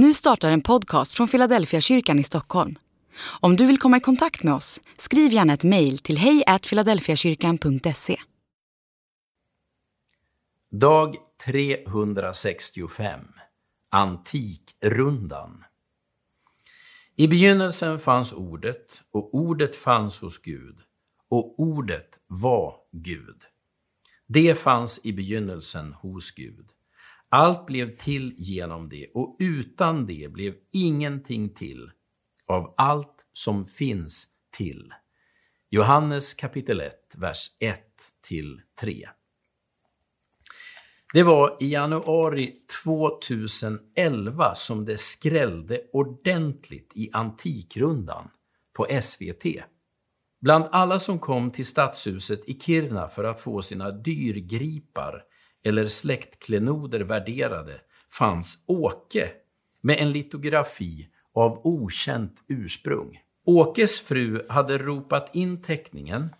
Nu startar en podcast från Philadelphia kyrkan i Stockholm. Om du vill komma i kontakt med oss, skriv gärna ett mejl till hejfiladelfiakyrkan.se. Dag 365 Antikrundan I begynnelsen fanns Ordet, och Ordet fanns hos Gud, och Ordet var Gud. Det fanns i begynnelsen hos Gud. Allt blev till genom det, och utan det blev ingenting till av allt som finns till. Johannes kapitel 1, vers 1 till 3. Det var i januari 2011 som det skrällde ordentligt i Antikrundan på SVT. Bland alla som kom till stadshuset i Kiruna för att få sina dyrgripar eller släktklenoder värderade fanns Åke med en litografi av okänt ursprung. Åkes fru hade ropat in teckningen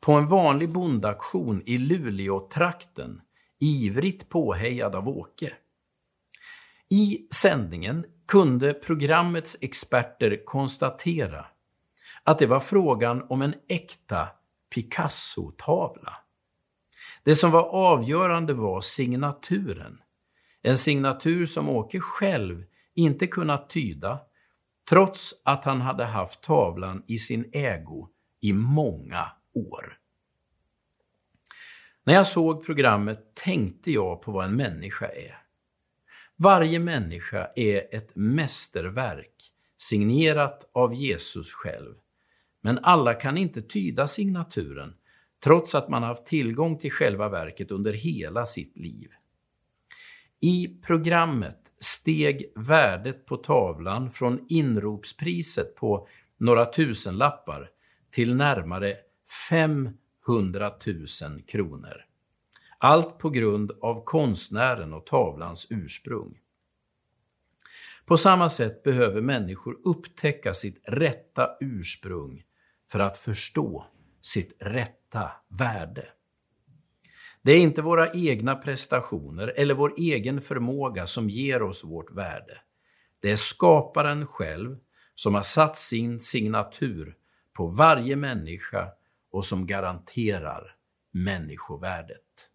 på en vanlig bondaktion i Luleå-trakten, ivrigt påhejad av Åke. I sändningen kunde programmets experter konstatera att det var frågan om en äkta Picasso-tavla. Det som var avgörande var signaturen. En signatur som Åke själv inte kunnat tyda, trots att han hade haft tavlan i sin ägo i många år. När jag såg programmet tänkte jag på vad en människa är. Varje människa är ett mästerverk, signerat av Jesus själv. Men alla kan inte tyda signaturen, trots att man haft tillgång till själva verket under hela sitt liv. I programmet steg värdet på tavlan från inropspriset på några tusenlappar till närmare 500 000 kronor. Allt på grund av konstnären och tavlans ursprung. På samma sätt behöver människor upptäcka sitt rätta ursprung för att förstå sitt rätta värde. Det är inte våra egna prestationer eller vår egen förmåga som ger oss vårt värde. Det är skaparen själv som har satt sin signatur på varje människa och som garanterar människovärdet.